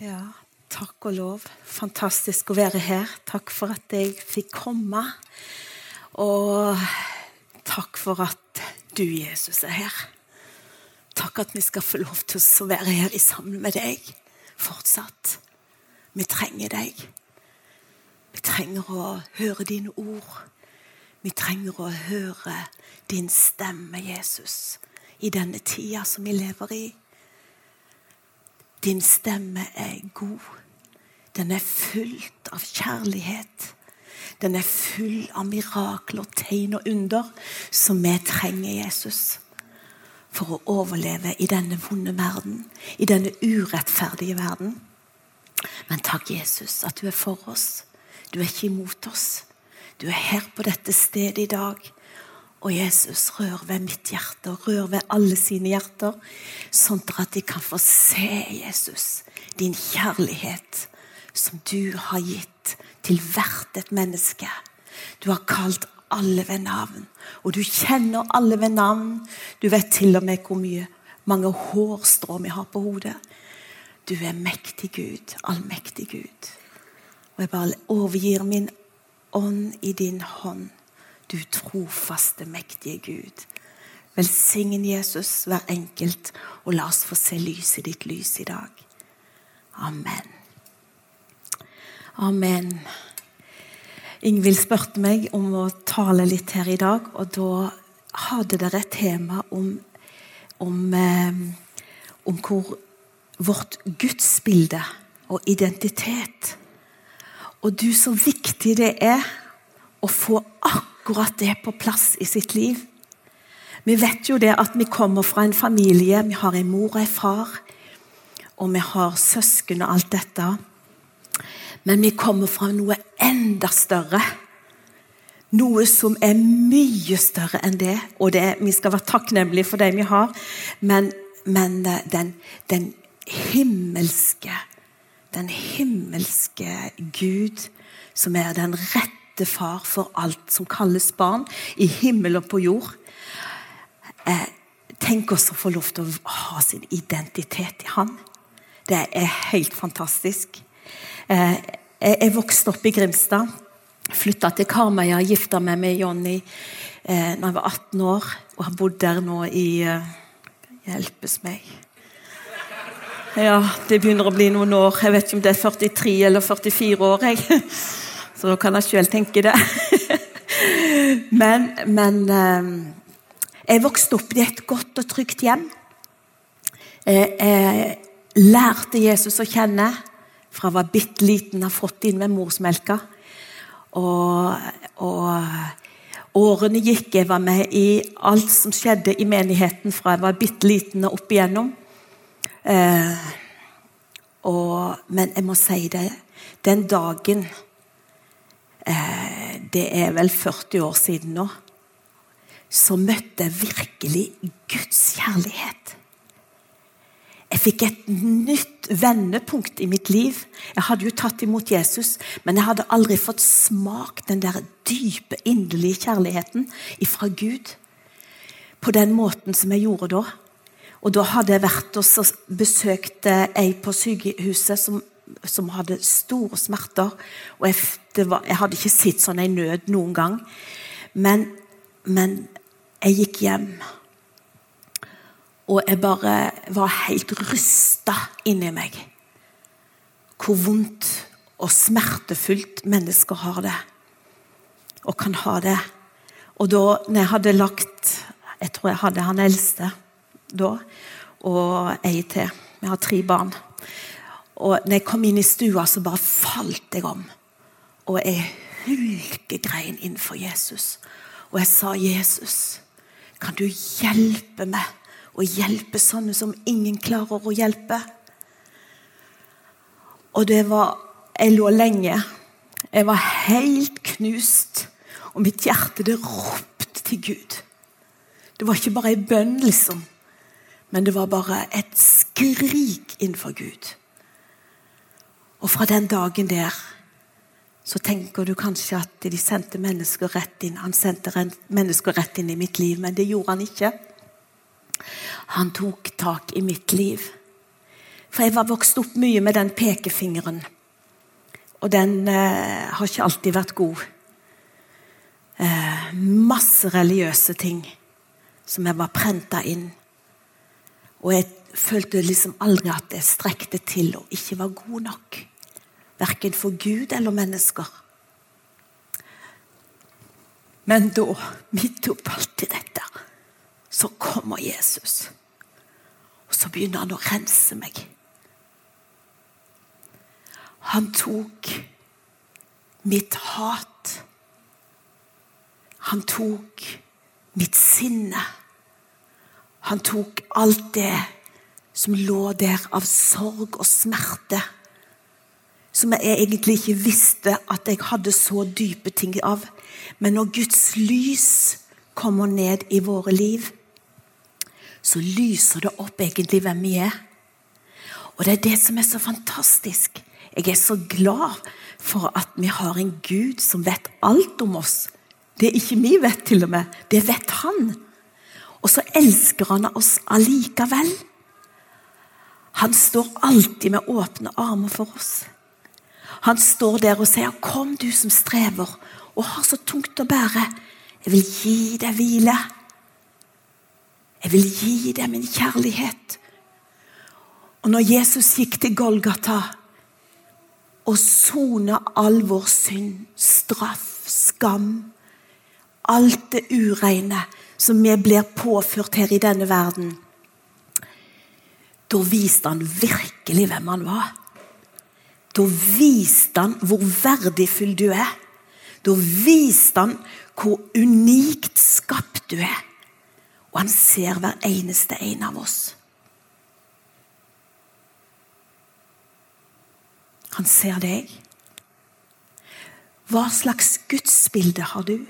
Ja, takk og lov. Fantastisk å være her. Takk for at jeg fikk komme. Og takk for at du, Jesus, er her. Takk at vi skal få lov til å være her sammen med deg fortsatt. Vi trenger deg. Vi trenger å høre dine ord. Vi trenger å høre din stemme, Jesus, i denne tida som vi lever i. Din stemme er god. Den er fullt av kjærlighet. Den er full av mirakler, tegn og under som vi trenger Jesus for å overleve i denne vonde verden, i denne urettferdige verden. Men takk, Jesus, at du er for oss. Du er ikke imot oss. Du er her på dette stedet i dag. Og Jesus, rør ved mitt hjerte rør ved alle sine hjerter, sånn at de kan få se, Jesus, din kjærlighet som du har gitt til hvert et menneske. Du har kalt alle ved navn, og du kjenner alle ved navn. Du vet til og med hvor mye mange hårstrå vi har på hodet. Du er mektig Gud, allmektig Gud. Og jeg bare overgir min ånd i din hånd du trofaste, mektige Gud. Velsign Jesus hver enkelt, og la oss få se lyset ditt lys i dag. Amen. Amen. Ingvild spurte meg om å tale litt her i dag, og da hadde dere et tema om, om, eh, om hvor vårt gudsbilde og identitet Og du, så viktig det er å få akkurat det på plass i sitt liv. Vi vet jo det at vi kommer fra en familie. Vi har en mor og en far. Og vi har søsken og alt dette. Men vi kommer fra noe enda større. Noe som er mye større enn det. Og det, vi skal være takknemlige for det vi har. Men, men eh, den, den himmelske Den himmelske Gud, som er den rette ekte far for alt som kalles barn, i himmel og på jord. Eh, tenk oss å få lov til å ha sin identitet i Han. Det er helt fantastisk. Eh, jeg vokste opp i Grimstad. Flytta til Karmøya, gifta meg med Jonny eh, når jeg var 18 år. Og har bodd der nå i eh, Hjelpes meg. Ja, det begynner å bli noen år. Jeg vet ikke om det er 43 eller 44 år. jeg. Så da kan jeg sjøl tenke det. men, men eh, jeg vokste opp i et godt og trygt hjem. Jeg, jeg lærte Jesus å kjenne fra jeg var bitte liten, har fått inn med morsmelka. Og, og årene gikk. Jeg var med i alt som skjedde i menigheten fra jeg var bitte liten og opp igjennom. Eh, og, men jeg må si det Den dagen Eh, det er vel 40 år siden nå, så møtte jeg virkelig Guds kjærlighet. Jeg fikk et nytt vendepunkt i mitt liv. Jeg hadde jo tatt imot Jesus, men jeg hadde aldri fått smak den der dype, inderlige kjærligheten fra Gud på den måten som jeg gjorde da. Og da hadde jeg vært og besøkt ei på sykehuset som som hadde store smerter. Og jeg, var, jeg hadde ikke sett sånn en nød noen gang. Men, men jeg gikk hjem. Og jeg bare var helt rysta inni meg. Hvor vondt og smertefullt mennesker har det. Og kan ha det. Og da når jeg hadde lagt Jeg tror jeg hadde han eldste da, og ei til. Vi har tre barn. Og når jeg kom inn i stua, så bare falt jeg om. Og jeg hulkegrein innenfor Jesus. Og jeg sa, Jesus, kan du hjelpe meg å hjelpe sånne som ingen klarer å hjelpe? Og det var Jeg lå lenge. Jeg var helt knust. Og mitt hjerte, det ropte til Gud. Det var ikke bare ei bønn, liksom. Men det var bare et skrik innenfor Gud. Og fra den dagen der så tenker du kanskje at de sendte mennesker rett inn. Han sendte mennesker rett inn i mitt liv, men det gjorde han ikke. Han tok tak i mitt liv. For jeg var vokst opp mye med den pekefingeren. Og den eh, har ikke alltid vært god. Eh, masse religiøse ting som jeg var prenta inn. Og jeg følte liksom aldri at jeg strekte til og ikke var god nok. Verken for Gud eller mennesker. Men da, midt oppi dette, så kommer Jesus. Og så begynner han å rense meg. Han tok mitt hat. Han tok mitt sinne. Han tok alt det som lå der av sorg og smerte. Som jeg egentlig ikke visste at jeg hadde så dype ting av. Men når Guds lys kommer ned i våre liv, så lyser det opp egentlig hvem vi er. Og det er det som er så fantastisk. Jeg er så glad for at vi har en Gud som vet alt om oss. Det er ikke vi vet, til og med. Det vet han. Og så elsker han oss allikevel. Han står alltid med åpne armer for oss. Han står der og sier, 'Kom, du som strever og har så tungt å bære. Jeg vil gi deg hvile. Jeg vil gi deg min kjærlighet.' Og når Jesus gikk til Golgata og sona all vår synd, straff, skam, alt det ureine som vi blir påført her i denne verden, da viste han virkelig hvem han var. Da viste han hvor verdifull du er. Da viste han hvor unikt skapt du er. Og han ser hver eneste en av oss. Han ser deg. Hva slags gudsbilde har du?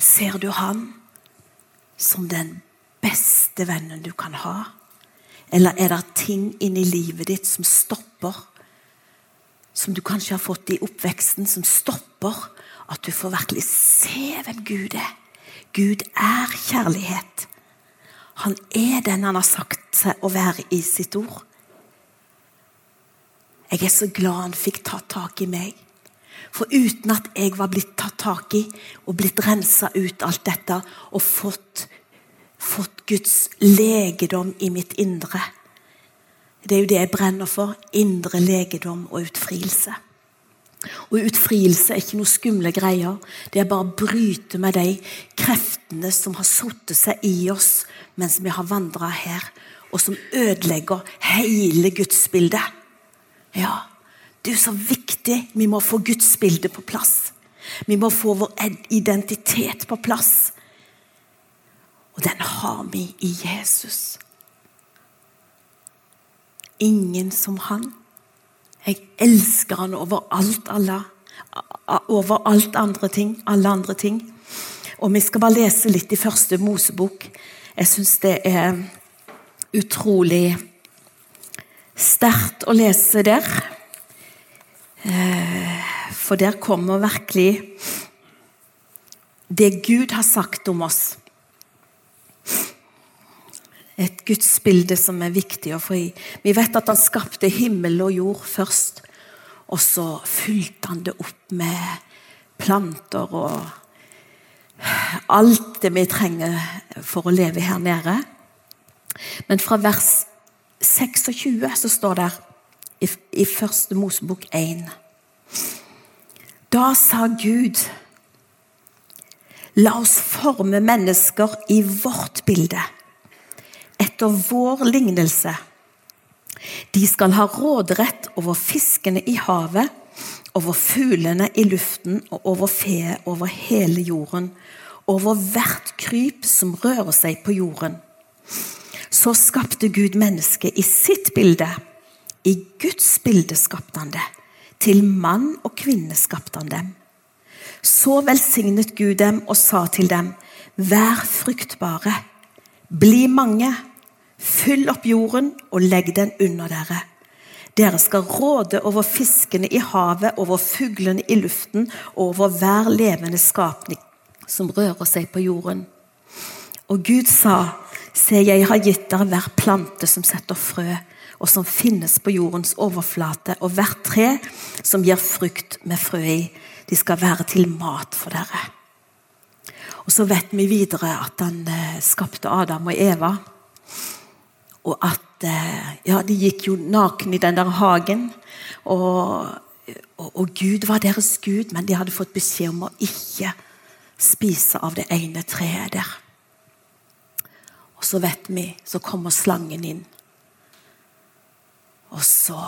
Ser du han som den beste vennen du kan ha? Eller er det ting inni livet ditt som stopper? Som du kanskje har fått i oppveksten, som stopper at du får virkelig se hvem Gud er. Gud er kjærlighet. Han er den han har sagt seg å være i sitt ord. Jeg er så glad han fikk tatt tak i meg. For uten at jeg var blitt tatt tak i og blitt rensa ut alt dette og fått fått Guds legedom i mitt indre. Det er jo det jeg brenner for. Indre legedom og utfrielse. Og Utfrielse er ikke noe skumle greier. Det er bare å bryte med de kreftene som har satt seg i oss mens vi har vandra her, og som ødelegger hele gudsbildet. Ja, det er jo så viktig. Vi må få gudsbildet på plass. Vi må få vår identitet på plass. Og den har vi i Jesus. Ingen som han. Jeg elsker han over alt, alle, over alt andre ting, alle andre ting. Og Vi skal bare lese litt i første Mosebok. Jeg syns det er utrolig sterkt å lese der. Eh, for der kommer virkelig det Gud har sagt om oss et gudsbilde som er viktig å få i. Vi vet at han skapte himmel og jord først, og så fylte han det opp med planter og alt det vi trenger for å leve her nede. Men fra vers 26 så står det i første Mosebok 1 Da sa Gud La oss forme mennesker i vårt bilde etter vår lignelse. De skal ha råderett over fiskene i havet, over fuglene i luften og over fe over hele jorden, over hvert kryp som rører seg på jorden. Så skapte Gud mennesket i sitt bilde. I Guds bilde skapte han det. Til mann og kvinne skapte han dem. Så velsignet Gud dem og sa til dem, vær fruktbare, bli mange Fyll opp jorden og legg den under dere. Dere skal råde over fiskene i havet, over fuglene i luften og over hver levende skapning som rører seg på jorden. Og Gud sa, Se, jeg har gitt dere hver plante som setter frø, og som finnes på jordens overflate, og hvert tre som gir frukt med frø i. De skal være til mat for dere. Og Så vet vi videre at han eh, skapte Adam og Eva. Og at eh, ja, de gikk jo nakne i den der hagen. Og, og, og, Gud var deres Gud, men de hadde fått beskjed om å ikke spise av det ene treet der. Og så vet vi, så kommer slangen inn. Og så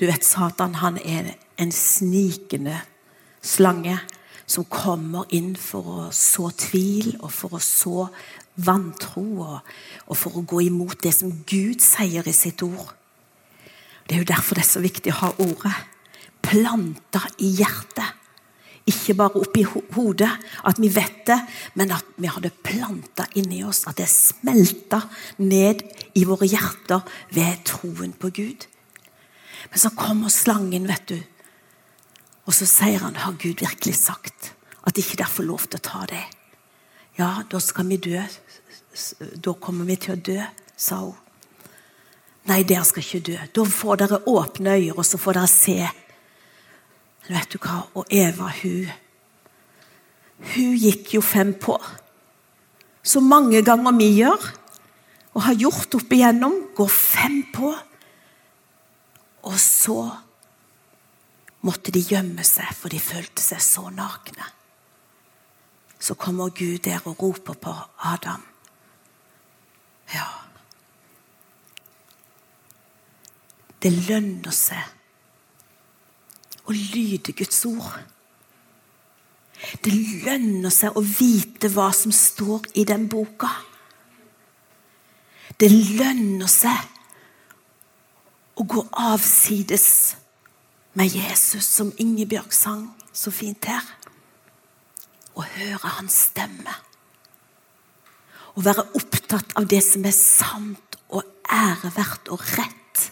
Du vet, Satan han er en snikende slange som kommer inn for å så tvil og for å så vantro og, og for å gå imot det som Gud sier i sitt ord. Det er jo derfor det er så viktig å ha ordet planta i hjertet. Ikke bare oppi hodet, at vi vet det, men at vi har det planta inni oss. At det smelta ned i våre hjerter ved troen på Gud. Men så kommer slangen, vet du. Og så sier han, har Gud virkelig sagt at ikke dere får lov til å ta det? Ja, da skal vi dø. Da kommer vi til å dø, sa hun. Nei, dere skal ikke dø. Da får dere åpne øyne, og så får dere se Vet du hva? Og Eva, hun Hun gikk jo fem på. Så mange ganger vi gjør, og har gjort opp igjennom, går fem på. Og så måtte de gjemme seg, for de følte seg så nakne. Så kommer Gud der og roper på Adam. Ja Det lønner seg å lyde Guds ord. Det lønner seg å vite hva som står i den boka. Det lønner seg å gå avsides med Jesus, som Ingebjørg sang så fint her. Å høre hans stemme. Å være opptatt av det som er sant og æreverdt og rett.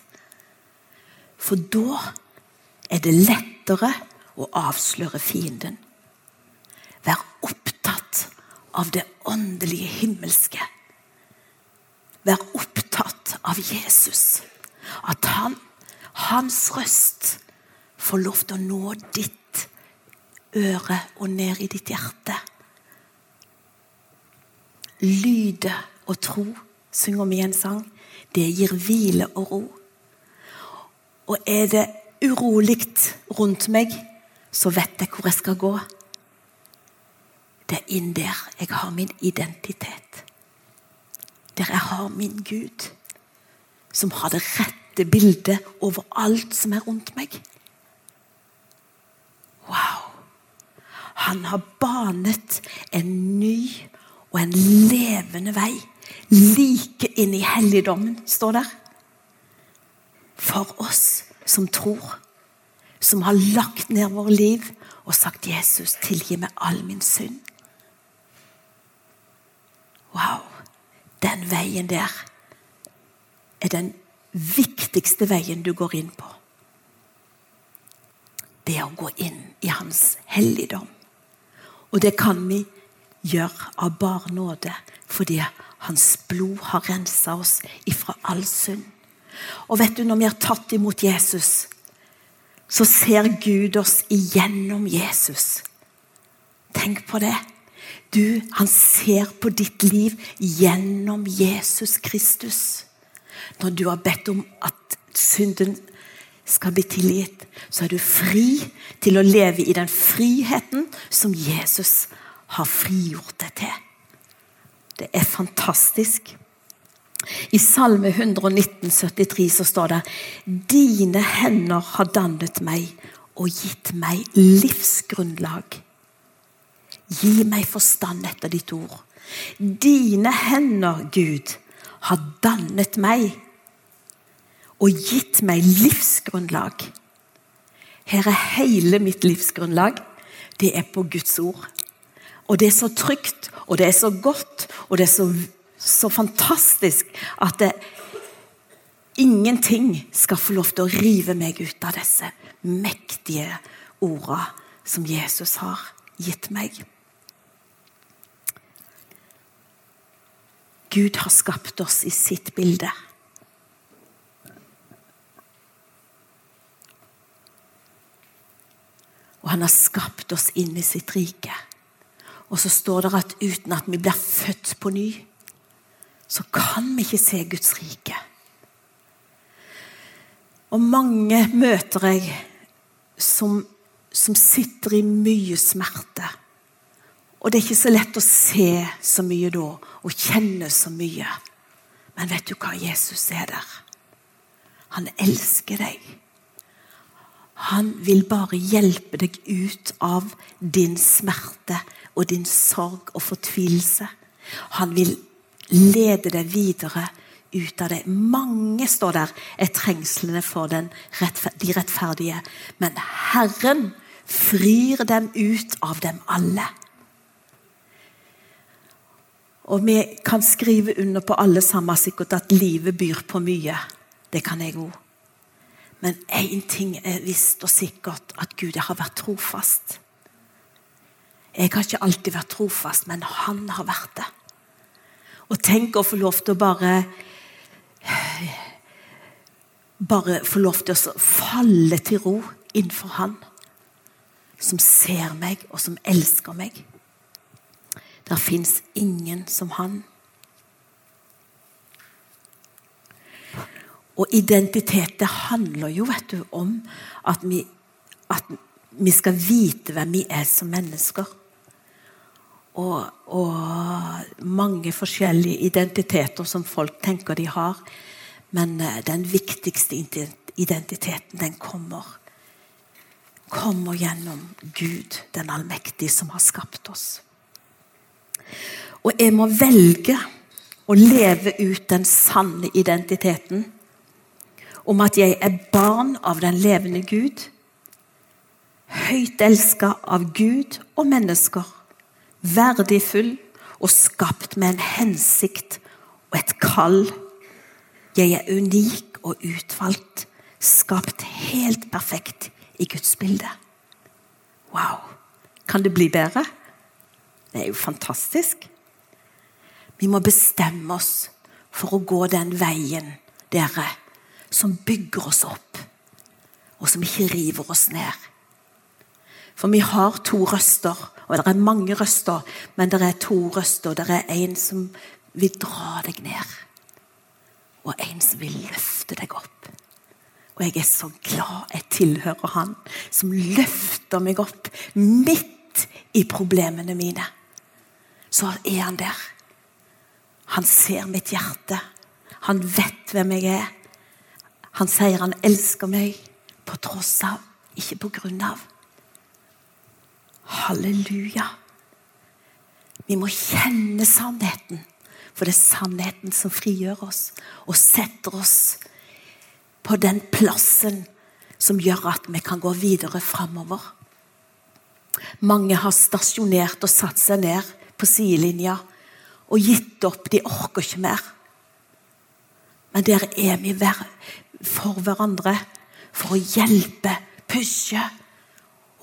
For da er det lettere å avsløre fienden. Vær opptatt av det åndelige himmelske. Vær opptatt av Jesus. At han, hans røst får lov til å nå ditt øre og ned i ditt hjerte. Lyde og tro, synger vi en sang. Det gir hvile og ro. Og er det urolig rundt meg, så vet jeg hvor jeg skal gå. Det er inn der jeg har min identitet. Der jeg har min Gud, som har det rette bildet over alt som er rundt meg. Han har banet en ny og en levende vei. Like inn i helligdommen, står der. For oss som tror. Som har lagt ned vårt liv og sagt 'Jesus, tilgi meg all min synd'. Wow! Den veien der er den viktigste veien du går inn på. Det å gå inn i Hans helligdom. Og det kan vi gjøre av bar nåde, fordi Hans blod har rensa oss ifra all synd. Og vet du, når vi har tatt imot Jesus, så ser Gud oss igjennom Jesus. Tenk på det. Du, han ser på ditt liv gjennom Jesus Kristus. Når du har bedt om at synden skal bli tilgitt, så er du fri til å leve i den friheten som Jesus har frigjort deg til. Det er fantastisk. I Salme 119, 73 så står det Dine hender har dannet meg og gitt meg livsgrunnlag. Gi meg forstand etter ditt ord. Dine hender, Gud, har dannet meg og gitt meg livsgrunnlag. Her er hele mitt livsgrunnlag. Det er på Guds ord. Og det er så trygt, og det er så godt, og det er så så fantastisk at det, ingenting skal få lov til å rive meg ut av disse mektige ordene som Jesus har gitt meg. Gud har skapt oss i sitt bilde. Og han har skapt oss inn i sitt rike. Og så står det at uten at vi blir født på ny, så kan vi ikke se Guds rike. Og mange møter jeg som, som sitter i mye smerte. Og det er ikke så lett å se så mye da, og kjenne så mye. Men vet du hva? Jesus er der. Han elsker deg. Han vil bare hjelpe deg ut av din smerte og din sorg og fortvilelse. Han vil lede deg videre ut av det. Mange, står der, er trengslene for den, de rettferdige. Men Herren frir dem ut av dem alle. Og vi kan skrive under på alle sammen sikkert at livet byr på mye. Det kan jeg òg. Men én ting er visst og sikkert, at Gud har vært trofast. Jeg har ikke alltid vært trofast, men han har vært det. Og tenk å få lov til å bare Bare få lov til å falle til ro innenfor Han, som ser meg, og som elsker meg. Der fins ingen som Han. Og identitet det handler jo vet du, om at vi, at vi skal vite hvem vi er som mennesker. Og, og, mange forskjellige identiteter som folk tenker de har. Men eh, den viktigste identiteten, den kommer. Kommer gjennom Gud, den allmektige, som har skapt oss. Og jeg må velge å leve ut den sanne identiteten om at jeg er barn av den levende Gud. Høyt elska av Gud og mennesker. Verdifull og skapt med en hensikt og et kall. Jeg er unik og utvalgt, skapt helt perfekt i Guds bilde. Wow! Kan det bli bedre? Det er jo fantastisk. Vi må bestemme oss for å gå den veien, dere som bygger oss opp, og som ikke river oss ned. For vi har to røster, og det er mange røster, men det er to røster. Det er en som vil dra deg ned, og en som vil løfte deg opp. Og jeg er så glad jeg tilhører han som løfter meg opp midt i problemene mine. Så er han der. Han ser mitt hjerte. Han vet hvem jeg er. Han sier han elsker meg på tross av, ikke på grunn av. Halleluja. Vi må kjenne sannheten, for det er sannheten som frigjør oss og setter oss på den plassen som gjør at vi kan gå videre framover. Mange har stasjonert og satt seg ned på sidelinja og gitt opp. De orker ikke mer. Men der er vi for hverandre for å hjelpe, pushe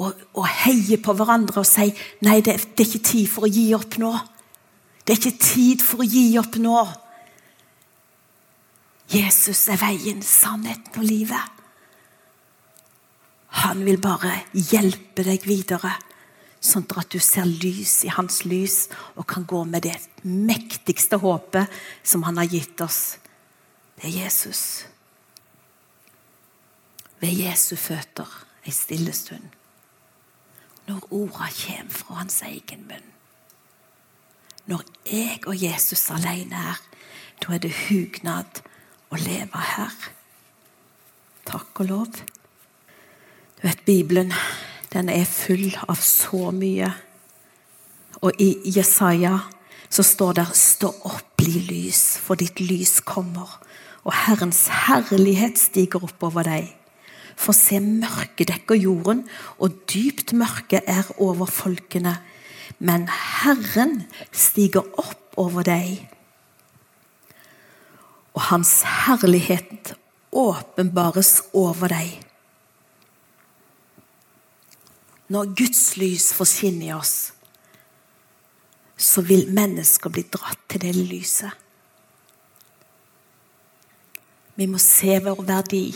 og, og heie på hverandre og si nei, det, det er ikke tid for å gi opp nå. Det er ikke tid for å gi opp nå. Jesus er veien, sannheten og livet. Han vil bare hjelpe deg videre, sånn at du ser lys i hans lys og kan gå med det mektigste håpet som han har gitt oss. Det er Jesus ved Jesu føtter ei stille stund. Når orda kommer fra hans egen munn. Når jeg og Jesus alene er, da er det hugnad å leve her. Takk og lov. Du vet, Bibelen den er full av så mye. Og i Jesaja så står det 'Stå opp, bli lys, for ditt lys kommer', og Herrens herlighet stiger opp over deg. For se, mørket dekker jorden, og dypt mørke er over folkene. Men Herren stiger opp over deg, og Hans herlighet åpenbares over deg. Når Guds lys får skinne i oss, så vil mennesker bli dratt til det lyset. Vi må se vår verdi.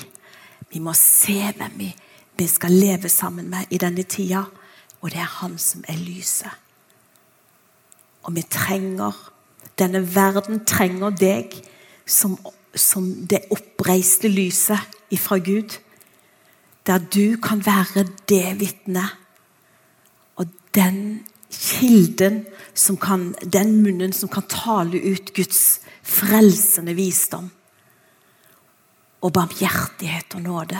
Vi må se hvem vi, vi skal leve sammen med i denne tida. Og det er Han som er lyset. Og vi trenger Denne verden trenger deg som, som det oppreiste lyset ifra Gud. Der du kan være det vitnet. Og den kilden som kan, den munnen som kan tale ut Guds frelsende visdom og barmhjertighet og nåde.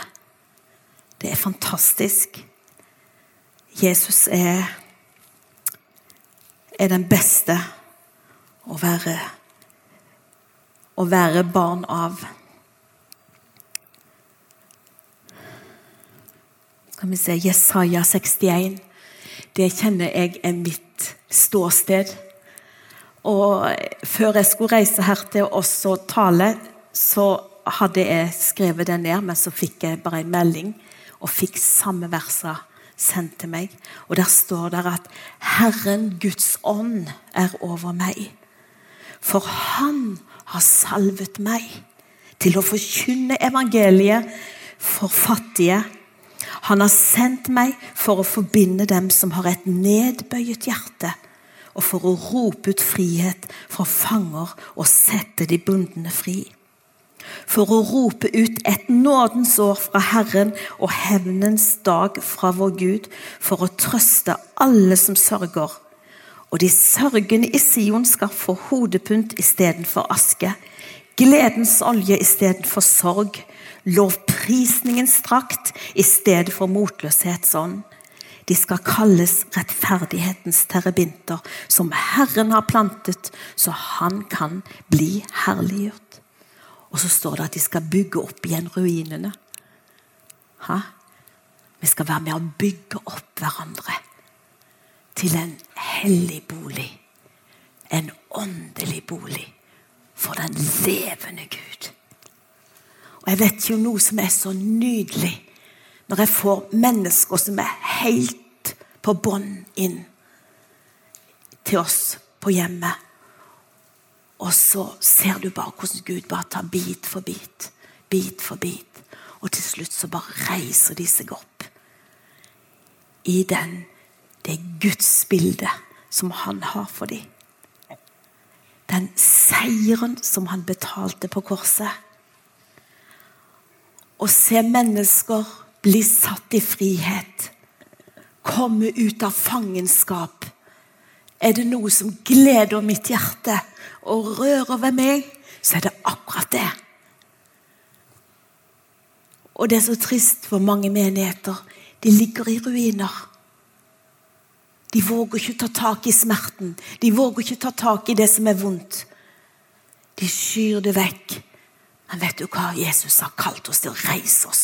Det er fantastisk. Jesus er, er den beste å være, å være barn av. Skal vi se Jesaja 61. Det kjenner jeg er mitt ståsted. Og før jeg skulle reise her til oss og tale, så hadde jeg skrevet den ned, men så fikk jeg bare en melding og fikk samme versa sendt til meg. Og Der står det at 'Herren Guds ånd er over meg'. For Han har salvet meg til å forkynne evangeliet for fattige. Han har sendt meg for å forbinde dem som har et nedbøyet hjerte, og for å rope ut frihet fra fanger og sette de bundne fri for å rope ut et nådens år fra Herren og hevnens dag fra vår Gud, for å trøste alle som sørger. Og de sørgende i Sion skal få hodepynt istedenfor aske, gledens olje istedenfor sorg, lovprisningens drakt i stedet for motløshetsånd. De skal kalles rettferdighetens terrebinter, som Herren har plantet, så han kan bli herliggjort. Og så står det at de skal bygge opp igjen ruinene. Ha? Vi skal være med å bygge opp hverandre til en hellig bolig. En åndelig bolig for den levende Gud. Og Jeg vet jo noe som er så nydelig når jeg får mennesker som er helt på bånn inn til oss på hjemmet. Og så ser du bare hvordan Gud bare tar bit for bit, bit for bit. Og til slutt så bare reiser de seg opp i den, det gudsbildet som han har for dem. Den seieren som han betalte på korset. Å se mennesker bli satt i frihet, komme ut av fangenskap. Er det noe som gleder mitt hjerte? og rører ved meg, så er det akkurat det. Og det er så trist for mange menigheter. De ligger i ruiner. De våger ikke ta tak i smerten. De våger ikke ta tak i det som er vondt. De skyr det vekk. Men vet du hva? Jesus har kalt oss til å reise oss.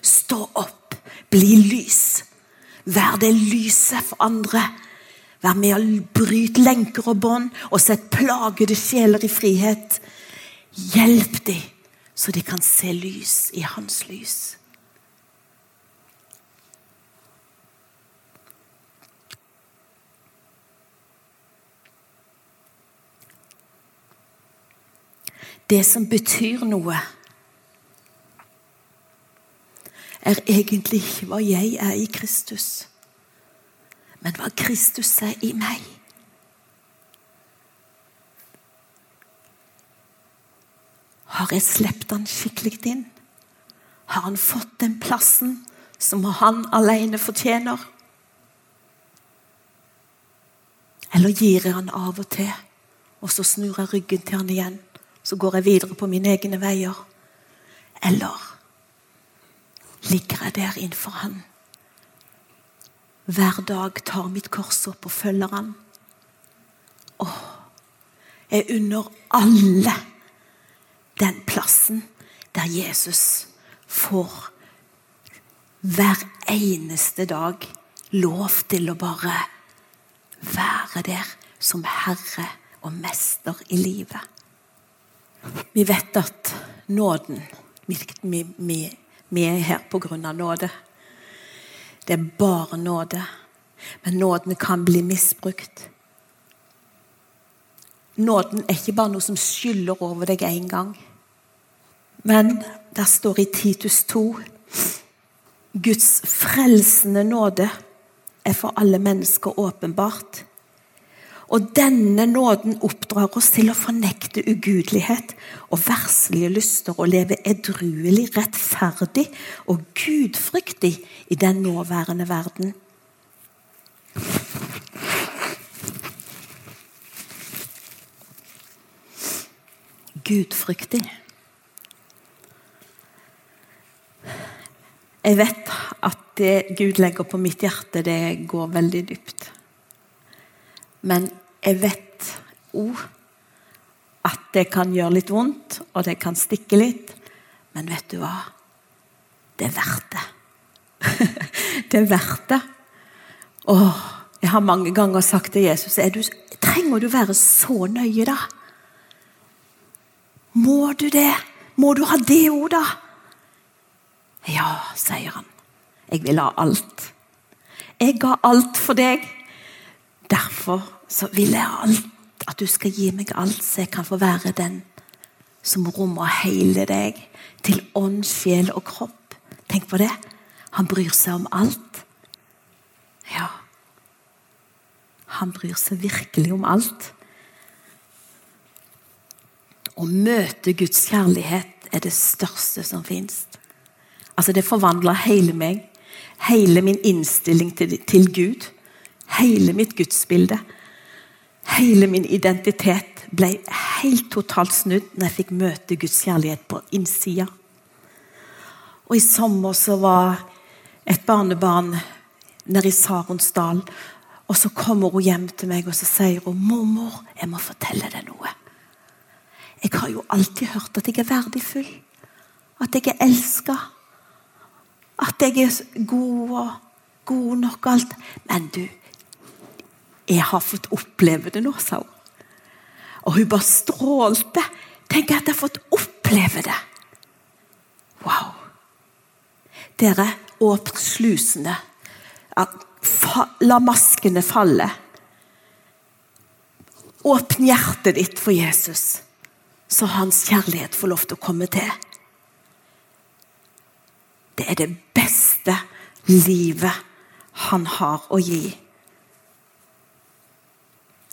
Stå opp. Bli lys. Vær det lyset for andre Vær med å bryte lenker og bånd og sett plagede sjeler i frihet. Hjelp dem, så de kan se lys i hans lys. Det som betyr noe, er egentlig ikke hva jeg er i Kristus men hva Kristus er i meg. Har jeg sluppet han skikkelig inn? Har han fått den plassen som han alene fortjener? Eller gir jeg han av og til, og så snur jeg ryggen til han igjen? Så går jeg videre på mine egne veier. Eller ligger jeg der innenfor han? Hver dag tar mitt kors opp og følger han. Åh, jeg unner alle den plassen der Jesus får hver eneste dag lov til å bare være der som herre og mester i livet. Vi vet at nåden Vi, vi, vi er her av nåde. Det er bare nåde. Men nåden kan bli misbrukt. Nåden er ikke bare noe som skyller over deg én gang. Men der står i Titus 2 Guds frelsende nåde er for alle mennesker åpenbart. Og denne nåden oppdrar oss til å fornekte ugudelighet og verslige lyster og leve edruelig, rettferdig og gudfryktig i den nåværende verden. Gudfryktig. Jeg vet at det Gud legger på mitt hjerte, det går veldig dypt. Men jeg vet òg at det kan gjøre litt vondt, og det kan stikke litt. Men vet du hva? Det er verdt det. det er verdt det. Åh, jeg har mange ganger sagt til Jesus du, Trenger du være så nøye, da? Må du det? Må du ha det òg, da? Ja, sier han. Jeg vil ha alt. Jeg ga alt for deg. Derfor så vil jeg alt, at du skal gi meg alt, så jeg kan få være den som rommer hele deg. Til ånd, sjel og kropp. Tenk på det. Han bryr seg om alt. Ja. Han bryr seg virkelig om alt. Å møte Guds kjærlighet er det største som fins. Altså, det forvandler hele meg. Hele min innstilling til, til Gud. Hele mitt gudsbilde. Hele min identitet ble helt totalt snudd når jeg fikk møte Guds kjærlighet på innsida. Og I sommer så var et barnebarn nede i Saronsdal. Og så kommer hun hjem til meg og så sier hun, 'Mormor, jeg må fortelle deg noe.' Jeg har jo alltid hørt at jeg er verdifull. At jeg er elska. At jeg er god og god nok og alt. Men du, jeg har fått oppleve det nå, sa hun. Og hun bare strålte. Tenk at jeg har fått oppleve det. Wow. Dere, åpne slusene. La maskene falle. Åpne hjertet ditt for Jesus så hans kjærlighet får lov til å komme til. Det er det beste livet han har å gi.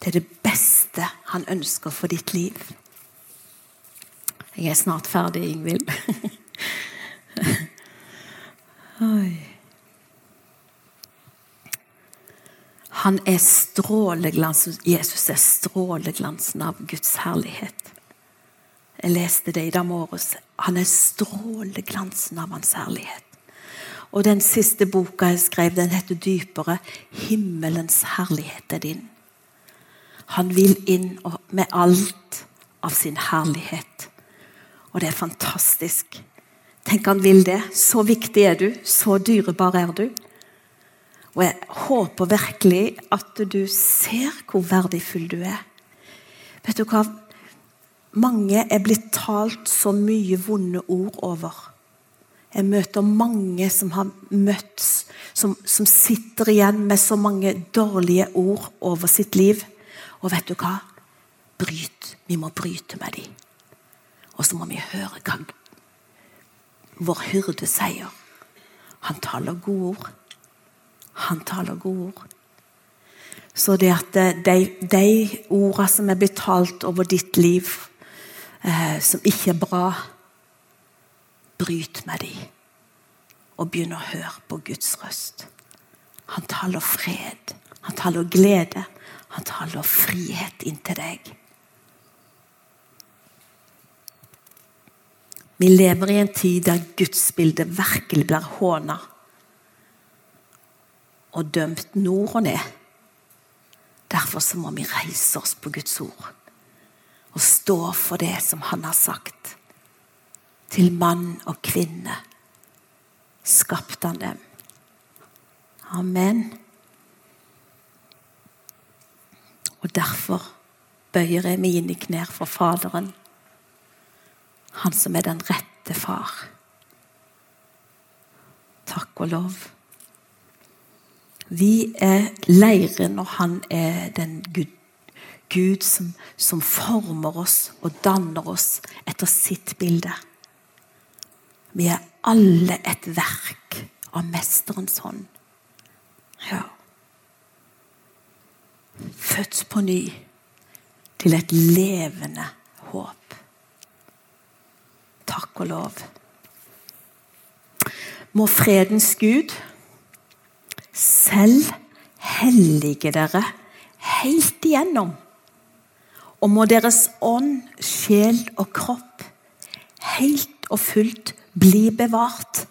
Det er det beste han ønsker for ditt liv. Jeg er snart ferdig, Ingvild. Han er stråleglansen, Jesus er stråleglansen av Guds herlighet. Jeg leste det i dag morges. Han er stråleglansen av hans herlighet. Og den siste boka jeg skrev, den heter 'Dypere'. Himmelens herlighet er din. Han vil inn med alt av sin herlighet. Og det er fantastisk. Tenk han vil det. Så viktig er du. Så dyrebar er du. Og jeg håper virkelig at du ser hvor verdifull du er. Vet du hva? Mange er blitt talt så mye vonde ord over. Jeg møter mange som har møtt som, som, sitter igjen med så mange dårlige ord over sitt liv. Og vet du hva? Bryt. Vi må bryte med dem. Og så må vi høre hva vår hyrde sier. Han taler gode ord. Han taler gode ord. Så det at de, de ordene som er betalt over ditt liv, eh, som ikke er bra, bryt med dem. Og begynn å høre på Guds røst. Han taler fred, han taler glede, han taler frihet inn til deg. Vi lever i en tid der gudsbildet virkelig blir håna og dømt nord og ned. Derfor så må vi reise oss på Guds ord og stå for det som han har sagt. Til mann og kvinne skapte han dem. Amen. Og derfor bøyer jeg mine knær for Faderen, han som er den rette far. Takk og lov. Vi er leire når han er den Gud Gud som, som, former oss og danner oss etter sitt bilde. Vi er alle et verk av Mesterens hånd. Ja. Født på ny til et levende håp. Takk og lov. Må fredens Gud selv hellige dere helt igjennom. Og må deres ånd, sjel og kropp helt og fullt bli bevart.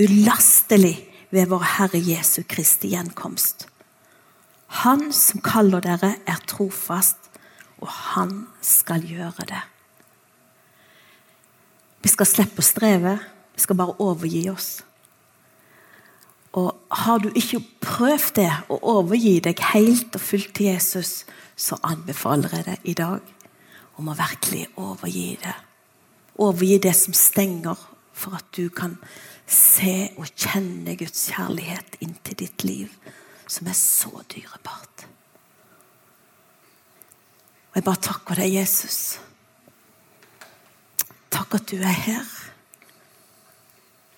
Ulastelig ved vår Herre Jesu Kristi gjenkomst. Han som kaller dere, er trofast, og han skal gjøre det. Vi skal slippe å streve, vi skal bare overgi oss. Og Har du ikke prøvd det, å overgi deg helt og fullt til Jesus, så anbefaler jeg deg i dag om å virkelig overgi det. Overgi det som stenger, for at du kan se og kjenne Guds kjærlighet inntil ditt liv, som er så dyrebart. Og Jeg bare takker deg, Jesus. Takk at du er her.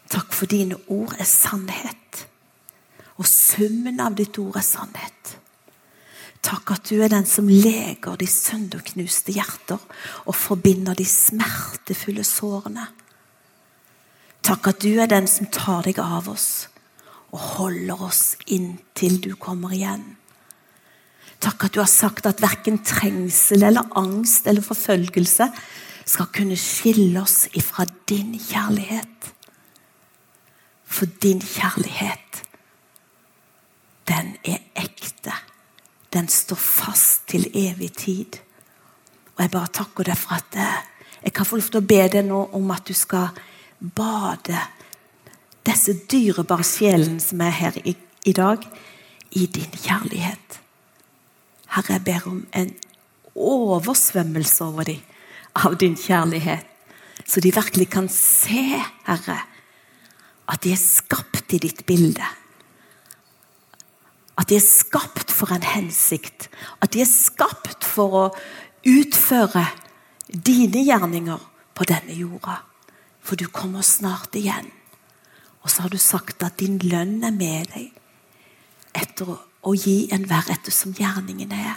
Takk for dine ord er sannhet. Og summen av ditt ord er sannhet. Takk at du er den som leger de sønderknuste hjerter og forbinder de smertefulle sårene. Takk at du er den som tar deg av oss og holder oss inntil du kommer igjen. Takk at du har sagt at verken trengsel eller angst eller forfølgelse skal kunne skille oss ifra din kjærlighet. For din kjærlighet, den er ekte. Den står fast til evig tid. Og jeg bare takker deg for at eh, jeg kan få lov til å be deg nå om at du skal bade disse dyrebare sjelene som er her i, i dag, i din kjærlighet. Herre, jeg ber om en oversvømmelse over dem av din kjærlighet. Så de virkelig kan se, Herre, at de er skapt i ditt bilde. At de er skapt for en hensikt. At de er skapt for å utføre dine gjerninger på denne jorda. For du kommer snart igjen. Og så har du sagt at din lønn er med deg etter å gi enhver etter som gjerningen er.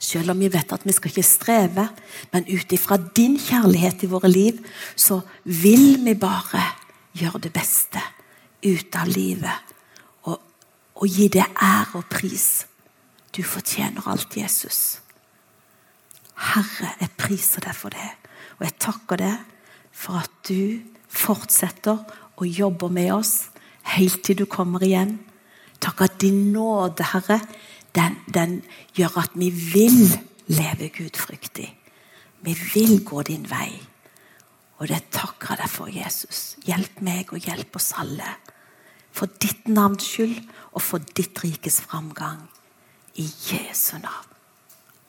Selv om vi vet at vi skal ikke streve, men ut ifra din kjærlighet i våre liv, så vil vi bare gjøre det beste ut av livet. Og, og gi det ære og pris. Du fortjener alt, Jesus. Herre, jeg priser deg for det. Og jeg takker deg for at du fortsetter å jobber med oss helt til du kommer igjen. Takk at din nåde, Herre, den, den gjør at vi vil leve gudfryktig. Vi vil gå din vei. Og det takker jeg deg for, Jesus. Hjelp meg og hjelp oss alle. For ditt navns skyld og for ditt rikes framgang. I Jesu navn.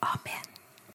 Amen.